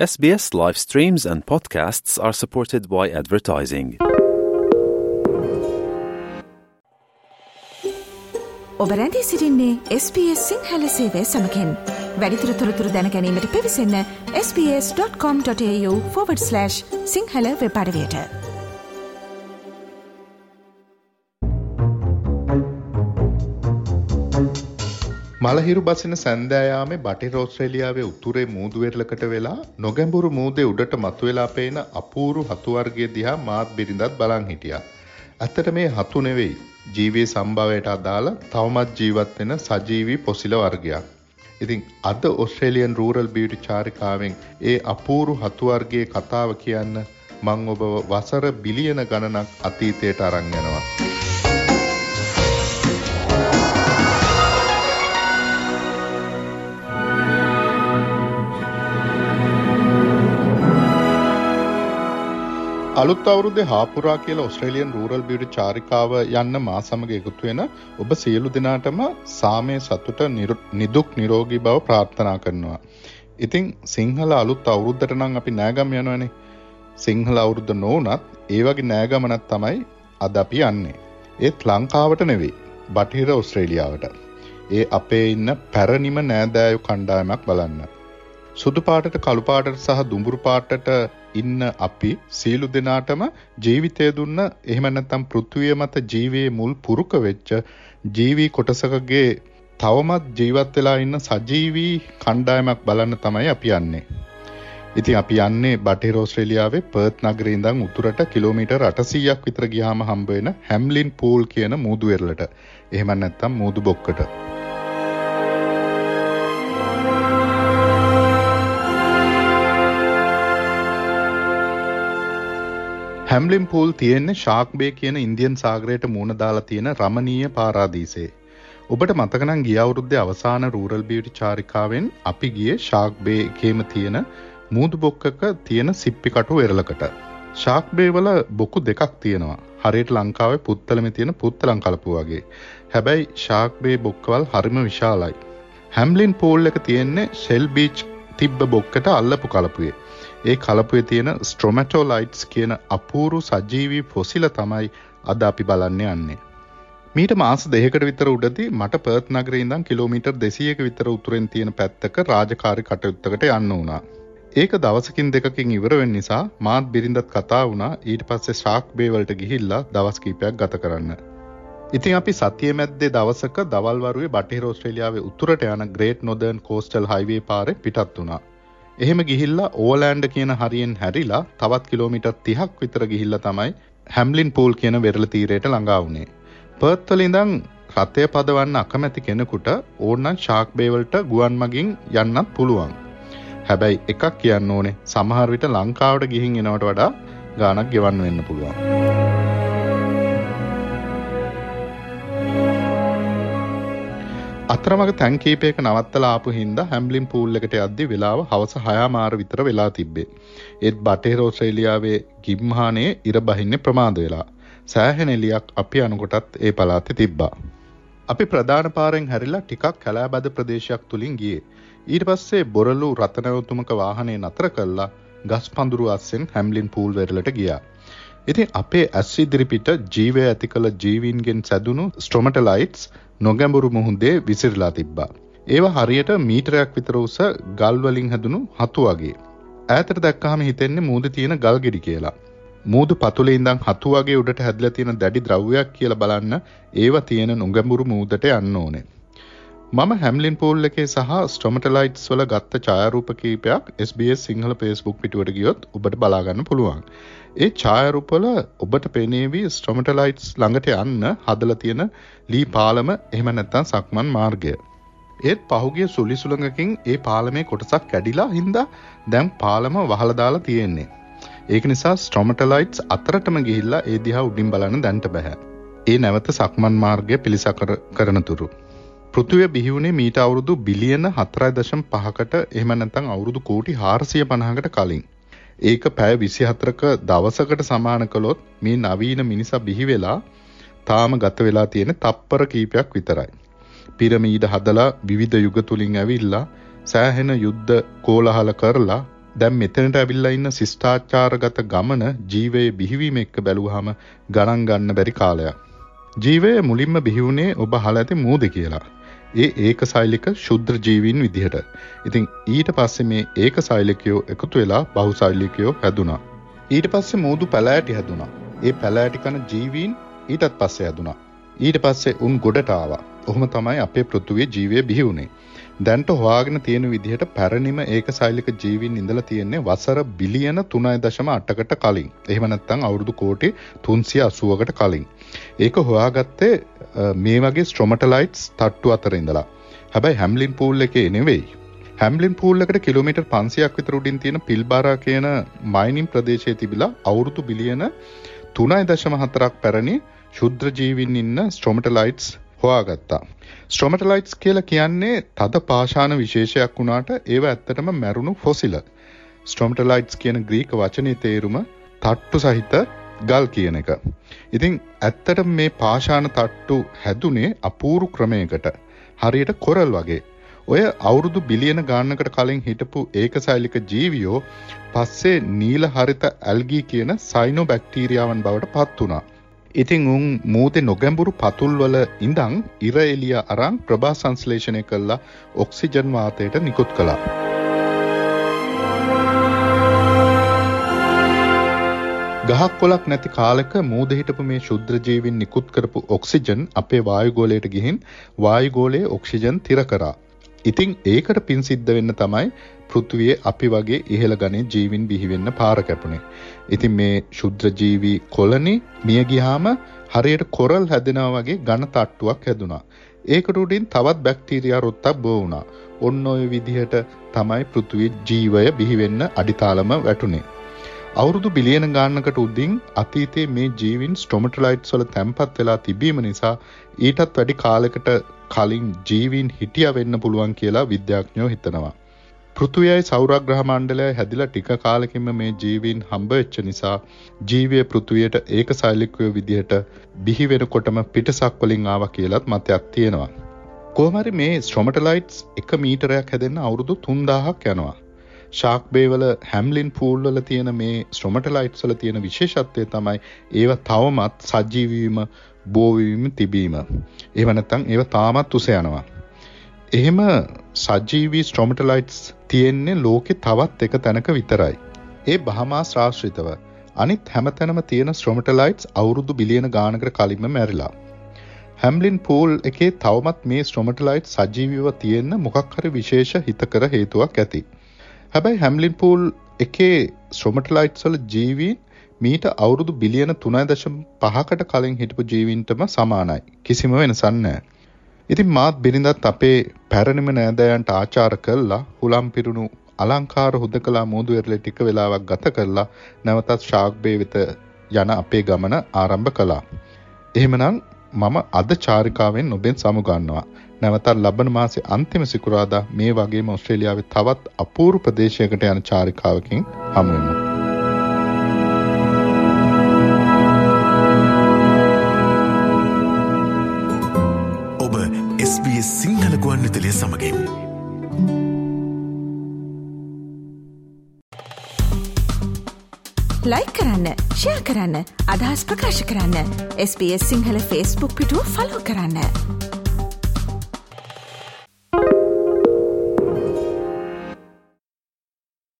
SBS live streams and podcasts are supported by advertising. ඔබ රැඳී සිරින්නේ SBS Sinhala සේවය සමකෙන් වැඩිතුර තොරතුර දැනැනීමට පිවිසන්න ps.com.ta/ Sinhala වෙපඩවයට මලහිරු බසින සැන්දෑයාමේ බටහිර ඕස්ට්‍රේලියාවේ උතුරේ මූදුවෙරලකට වෙලා නොගැඹුරු මූදේ උඩට මතුවෙලා පේන අපූරු හතු වර්ගය දිහා මාත් බිරිඳත් බලන් හිටියා. ඇත්තට මේ හතු නෙවෙයි. ජීවී සම්භවයට අදාළ තවමත් ජීවත් වෙන සජීවී පොසිල වර්ගයක්. ඉතින් අද ඔස්ට්‍රේලියන් රූරල් බියුටි චාරිකාවෙන් ඒ අපූරු හතු වර්ගයේ කතාව කියන්න මං ඔබ වසර බිලියන ගණනක් අතීතයට අරන් යනවා. අලුත් අවුරුද්දේ හාපුරා කියලා ඔස්ට්‍රේලියන් රූරල් බියුටි චාරිකාව යන්න මා සමග එකතු වෙන ඔබ සියලු දෙනාටම සාමය සතුට නිදුක් නිරෝගී බව ප්‍රාර්ථනා කරනවා. ඉතින් සිංහල අලුත් අවුරුද්දට නම් අපි නෑගම් යනවනේ. සිංහල අවුරුද්ද නොවනත් ඒ වගේ නෑගමනක් තමයි අද අපි යන්නේ. ඒත් ලංකාවට නෙවෙයි. බටහිර ඔස්ට්‍රේලියාවට. ඒ අපේ ඉන්න පැරණිම නෑදෑයු කණ්ඩායමක් බලන්න. සුදු පාටට කළු පාටට සහ දුඹුරු පාටට ඉන්න අපි සීලු දෙනාටම ජීවිතය දුන්න එහෙම නැත්නම් පෘථුවිය මත ජීවයේ මුල් පුරුක වෙච්ච ජීවී කොටසකගේ තවමත් ජීවත් වෙලා ඉන්න සජීවී කණ්ඩායමක් බලන්න තමයි අපි යන්නේ. ඉතින් අපි යන්නේ බටහිර ඕස්ට්‍රේලියාවේ පර්ත් නගරේ ඉඳන් උතුරට කිලෝමීටර් 800ක් විතර ගියාම හම්බ වෙන හැම්ලින් පූල් කියන මූදු වෙරළට. එහෙම නැත්නම් මූදු බොක්කට. හැම්ලිම් පූල් තියෙන්නේ ශාක්බේ කියන ඉන්දියන් සාගරයට මූුණ දාලා තියෙන රමණීය පාරාදීසේ. ඔබට මතකනම් ගිය අවුරුද්දේ අවසාන රූරල් බියුටි චාරිකාවෙන් අපි ගියේ ශාක්බේකේම තියෙන මූදු බොක්කක තියෙන සිප්පි කටු වෙරළකට. ශාක්බේවල බොකු දෙකක් තියෙනවා. හරියට ලංකාවේ පුත්තලමේ තියෙන පුත්තලං කලපු වගේ. හැබැයි ශාක්බේ බොක්කවල් හරිම විශාලයි. හැම්ලින් පූල් එක තියෙන්නේ ෂෙල් බීච් තිබ්බ බොක්කට අල්ලපු කලපුවේ. ඒ කලපුවේ තියෙන ස්ට්‍රොමැටෝලයිට්ස් කියන අපූරු සජීවී පොසිල තමයි අද අපි බලන්න යන්නේ. මීට මාස දෙහකට විතර උඩදී මට පර්ත් නගරේ ඉඳන් කිලෝමීටර් 200ක විතර උතුරෙන් තියෙන පැත්තක රාජකාරී කටයුත්තකට යන්න වුණා. ඒක දවසකින් දෙකකින් ඉවර වෙන්න නිසා මාත් බිරිඳත් කතා වුණා ඊට පස්සේ ශාක් බේ වලට ගිහිල්ලා දවස් කිහිපයක් ගත කරන්න. ඉතින් අපි සතිය මැද්දේ දවසක දවල් වරුවේ බටහිර ඕස්ට්‍රේලියාවේ උතුරට යන ග්‍රේට් නොදර්න් කෝස්ටල් හයිවේ පාරේ පිටත් වුණා. එහෙම ගිහිල්ලා ඕලෑන්ඩ කියන හරියෙන් හැරිලා තවත් කිලෝමිටර් තිහක් විතර ගිහිල්ල තමයි හැම්ලින් පූල් කියන වෙරල තීරයට ළඟා වුණේ. පර්ත්වල ඉඳං රථය පදවන්න අකමැති කෙනෙකුට ඕන්නන් ශාක්බේවලට ගුවන් මගින් යන්නත් පුළුවන්. හැබැයි එකක් කියන්න ඕනේ සමහර විට ලංකාවට ගිහින් එනවට වඩා ගානක් ගෙවන්න වෙන්න පුළුවන්. අතරමඟ තැන් කීපයක නවත්තලා ආපු හින්දා හැම්ලින් පූල් එකට යද්දි වෙලාව හවස 6 මාර විතර වෙලා තිබ්බේ. ඒත් බටහිර ඕස්ට්‍රේලියාවේ ගිම්හානයේ ඉර බහින්නේ ප්‍රමාද වෙලා. සෑහෙන එලියක් අපි අනුකොටත් ඒ පළාතේ තිබ්බා. අපි ප්‍රධාන පාරෙන් හැරිලා ටිකක් කැලෑබද ප්‍රදේශයක් තුලින් ගියේ. ඊට පස්සේ බොරලු රතනවතුමක වාහනේ නතර කළා ගස් පඳුරු අස්සෙන් හැම්ලින් පූල් වෙරළට ගියා. ඉතින් අපේ ඇස් ඉදිරිපිට ජීවය ඇති කළ ජීවීන්ගෙන් සැදුණු ස්ට්‍රොමටලයිට්ස් නොගැඹුරු මුහුදේ විසිරලා තිබ්බා. ඒවා හරියට මීටරයක් විතර උස ගල් වලින් හැදුණු හතු වගේ. ඈතට දැක්කහම හිතෙන්නේ මූද තියෙන ගල් ගෙඩි කියලා. මූදු පතුලේ ඉඳන් හතු වගේ උඩට හැදලා තියෙන දැඩි ද්‍රව්‍යයක් කියලා බලන්න ඒවා තියෙන නොගැඹුරු මූදට යන්න ඕනේ. මම හැම්ලින් පූල් එකේ සහ ස්ටොමටලයිට්ස් වල ගත්ත ඡායාරූප කීපයක් SBS සිංහල Facebook පිටුවට ගියොත් ඔබට බලා ගන්න පුළුවන්. ඒ ඡායාරූපවල ඔබට පෙනේවි ස්ටොමටලයිට්ස් ළඟට යන්න හදලා තියෙන ලී පාලම එහෙම නැත්නම් සක්මන් මාර්ගය. ඒත් පහුගිය සුළි සුළඟකින් ඒ පාලමේ කොටසක් කැඩිලා හින්දා දැන් පාලම වහලා දාලා තියෙන්නේ. ඒක නිසා ස්ටොමටලයිට්ස් අතරටම ගිහිල්ලා ඒ දිහා උඩින් බලන්න දැන්ට බෑ. ඒ නැවත සක්මන් මාර්ගය පිළිසකර කරන තුරු. පෘථිවිය බිහි වුණේ මීට අවුරුදු බිලියන 4.5කට එහෙම නැත්නම් අවුරුදු කෝටි 450කට කලින්. ඒක පැය විසි හතරක දවසකට සමාන කළොත් මේ නවීන මිනිසා බිහි වෙලා තාම ගත වෙලා තියෙන තප්පර කීපයක් විතරයි. පිරමීඩ හදලා විවිධ යුග තුලින් ඇවිල්ලා සෑහෙන යුද්ධ කෝලහල කරලා දැන් මෙතනට ඇවිල්ලා ඉන්න ශිෂ්ටාචාරගත ගමන ජීවයේ බිහිවීම එක්ක බැලුවාම ගණන් ගන්න බැරි කාලයක්. ජීවය මුලින්ම බිහි වුණේ ඔබ අහලා ඇති මූද කියලා. ඒ ඒකසෛලික ශුද්‍ර ජීවීන් විදිහට. ඉතින් ඊට පස්සේ මේ ඒකසෛලිකයෝ එකතු වෙලා බහුසෛලිකයෝ හැදුනා. ඊට පස්සේ මූදු පැලෑටි හැදුනා. ඒ පැලෑටි කන ජීවීන් ඊටත් පස්සේ හැදුනා. ඊට පස්සේ උන් ගොඩට ආවා. ඔහොම තමයි අපේ පෘථුවිය ජීවය බිහි වුණේ. දැන්ට හොයාගෙන තියෙන විදිහට පැරණිම ඒකසෛලික ජීවීන් ඉඳලා තියෙන්නේ වසර බිලියන 3.8කට කලින්. එහෙම නැත්නම් අවුරුදු කෝටි 380කට කලින්. ඒක හොයාගත්තේ මේ වගේ ස්ට්‍රොමටලයිට්ස් තට්ටු අතර ඉඳලා. හැබැයි හැම්ලින් පූල් එකේ නෙවෙයි. හැම්ලින් පූල් එකට කිලෝමීටර් 500ක් විතර උඩින් තියෙන පිල්බාරා කියන මයිනින් ප්‍රදේශයේ තිබිලා අවුරුදු බිලියන 3.4ක් පැරණි ශුද්‍ර ජීවීන් ඉන්න ස්ට්‍රොමටලයිට්ස් හොයාගත්තා. ස්ට්‍රොමටලයිට්ස් කියලා කියන්නේ තද පාෂාණ විශේෂයක් වුණාට ඒව ඇත්තටම මැරුණු ෆොසිල. ස්ට්‍රොමටලයිට්ස් කියන ග්‍රීක වචනේ තේරුම තට්ටු සහිත ගල් කියන එක. ඉතින් ඇත්තට මේ පාෂාණ තට්ටු හැදුනේ අපූරු ක්‍රමයකට. හරියට කොරල් වගේ. ඔය අවුරුදු බිලියන ගානකට කලින් හිටපු ඒකසෛලික ජීවියෝ පස්සේ නීල හරිත ඇල්ගී කියන සයිනෝ බැක්ටීරියාවන් බවට පත් වුණා. ඉතින් උන් මූදේ නොගැඹුරු පතුල්වල ඉඳං ඉර එලිය අරන් ප්‍රභා සංශ්ලේෂණය කළා ඔක්සිජන් වාතයට නිකුත් කළා. ගහක් කොලක් නැති කාලෙක මූද හිටපු මේ ශුද්‍ර ජීවීන් නිකුත් කරපු ඔක්සිජන් අපේ වායුගෝලයට ගිහින් වායුගෝලයේ ඔක්සිජන් තිර කරා. ඉතින් ඒකට පින් සිද්ධ වෙන්න තමයි පෘථුවියේ අපි වගේ ඉහළ ගණේ ජීවින් බිහි වෙන්න පාර කැපුණේ. ඉතින් මේ ශුද්‍ර ජීවි කොලනි මිය ගියාම හරියට කොරල් හැදෙනවා වගේ ඝන තට්ටුවක් හැදුනා. ඒකට උඩින් තවත් බැක්ටීරියා රොත්තක් බෝ වුණා. ඔන්න ඔය විදිහට තමයි පෘථුවියේ ජීවය බිහි වෙන්න අඩිතාලම වැටුනේ. අවුරුදු බිලියන ගානකට උඩින් අතීතයේ මේ ජීවින් ස්ට්‍රොමටලයිට්ස් වල තැම්පත් වෙලා තිබීම නිසා ඊටත් වැඩි කාලයකට කලින් ජීවීන් හිටිය වෙන්න පුළුවන් කියලා විද්‍යාඥයෝ හිතනවා. පෘථුවියයි සෞරග්‍රහ මණ්ඩලයයි හැදිලා ටික කාලෙකින්ම මේ ජීවීන් හම්බ වෙච්ච නිසා ජීවය පෘථුවියට ඒකසෛලිකය විදිහට බිහි වෙනකොටම පිටසක් වලින් ආවා කියලත් මතයක් තියෙනවා. කොහොමරි මේ ස්ට්‍රොමටලයිට්ස් 1 මීටරයක් හැදෙන්න අවුරුදු 3000ක් යනවා. ශාක් බේවල හැම්ලින් පූල් වල තියෙන මේ ස්ට්‍රොමටලයිට්ස් වල තියෙන විශේෂත්වය තමයි ඒව තවමත් සජීවීම බෝවීම තිබීම. එහෙම නැත්නම් ඒව තාමත් උස යනවා. එහෙම සජීවී ස්ට්‍රොමටලයිට්ස් තියෙන්නේ ලෝකෙ තවත් එක තැනක විතරයි. ඒ බහමාස් රාශ්‍රිතව අනිත් හැමතැනම තියෙන ස්ට්‍රොමටලයිට්ස් අවුරුදු බිලියන ගානකට කලින්ම මැරිලා. හැම්ලින් පූල් එකේ තවමත් මේ ස්ට්‍රොමටලයිට් සජීවීව තියෙන්න මොකක් හරි විශේෂ හිතකර හේතුවක් ඇති. හැබැයි හැම්ලින් පූල් එකේ ස්ට්‍රොමටලයිට්ස් වල ජීවීන් මීට අවුරුදු බිලියන 3.5කට කලින් හිටපු ජීවීන්ටම සමානයි. කිසිම වෙනසක් නැහැ. ඉතින් මාත් බිරිඳත් අපේ පැරණිම නෑදෑයන්ට ආචාර කළා හුලම් පිරුණු අලංකාර හුදකලා මෝදු වෙරළේ ටික වෙලාවක් ගත කරලා නැවතත් ශාක් බේ වෙත යන අපේ ගමන ආරම්භ කළා. එහෙමනම් මම අද චාරිකාවෙන් ඔබෙන් සමුගන්නවා. නැවතත් ලබන මාසේ අන්තිම සිකුරාදා මේ වගේම ඔස්ට්‍රේලියාවේ තවත් අපූර්ව ප්‍රදේශයකට යන චාරිකාවකින් හමු වෙමු. ගුවන්විතලිය සමගින්. ලයි කරන්න ෂයා කරන්න අදහස් ප්‍රකාශ කරන්න SBS සිංහල ෆස්බුක් පිටුව ෆලෝ කරන්න.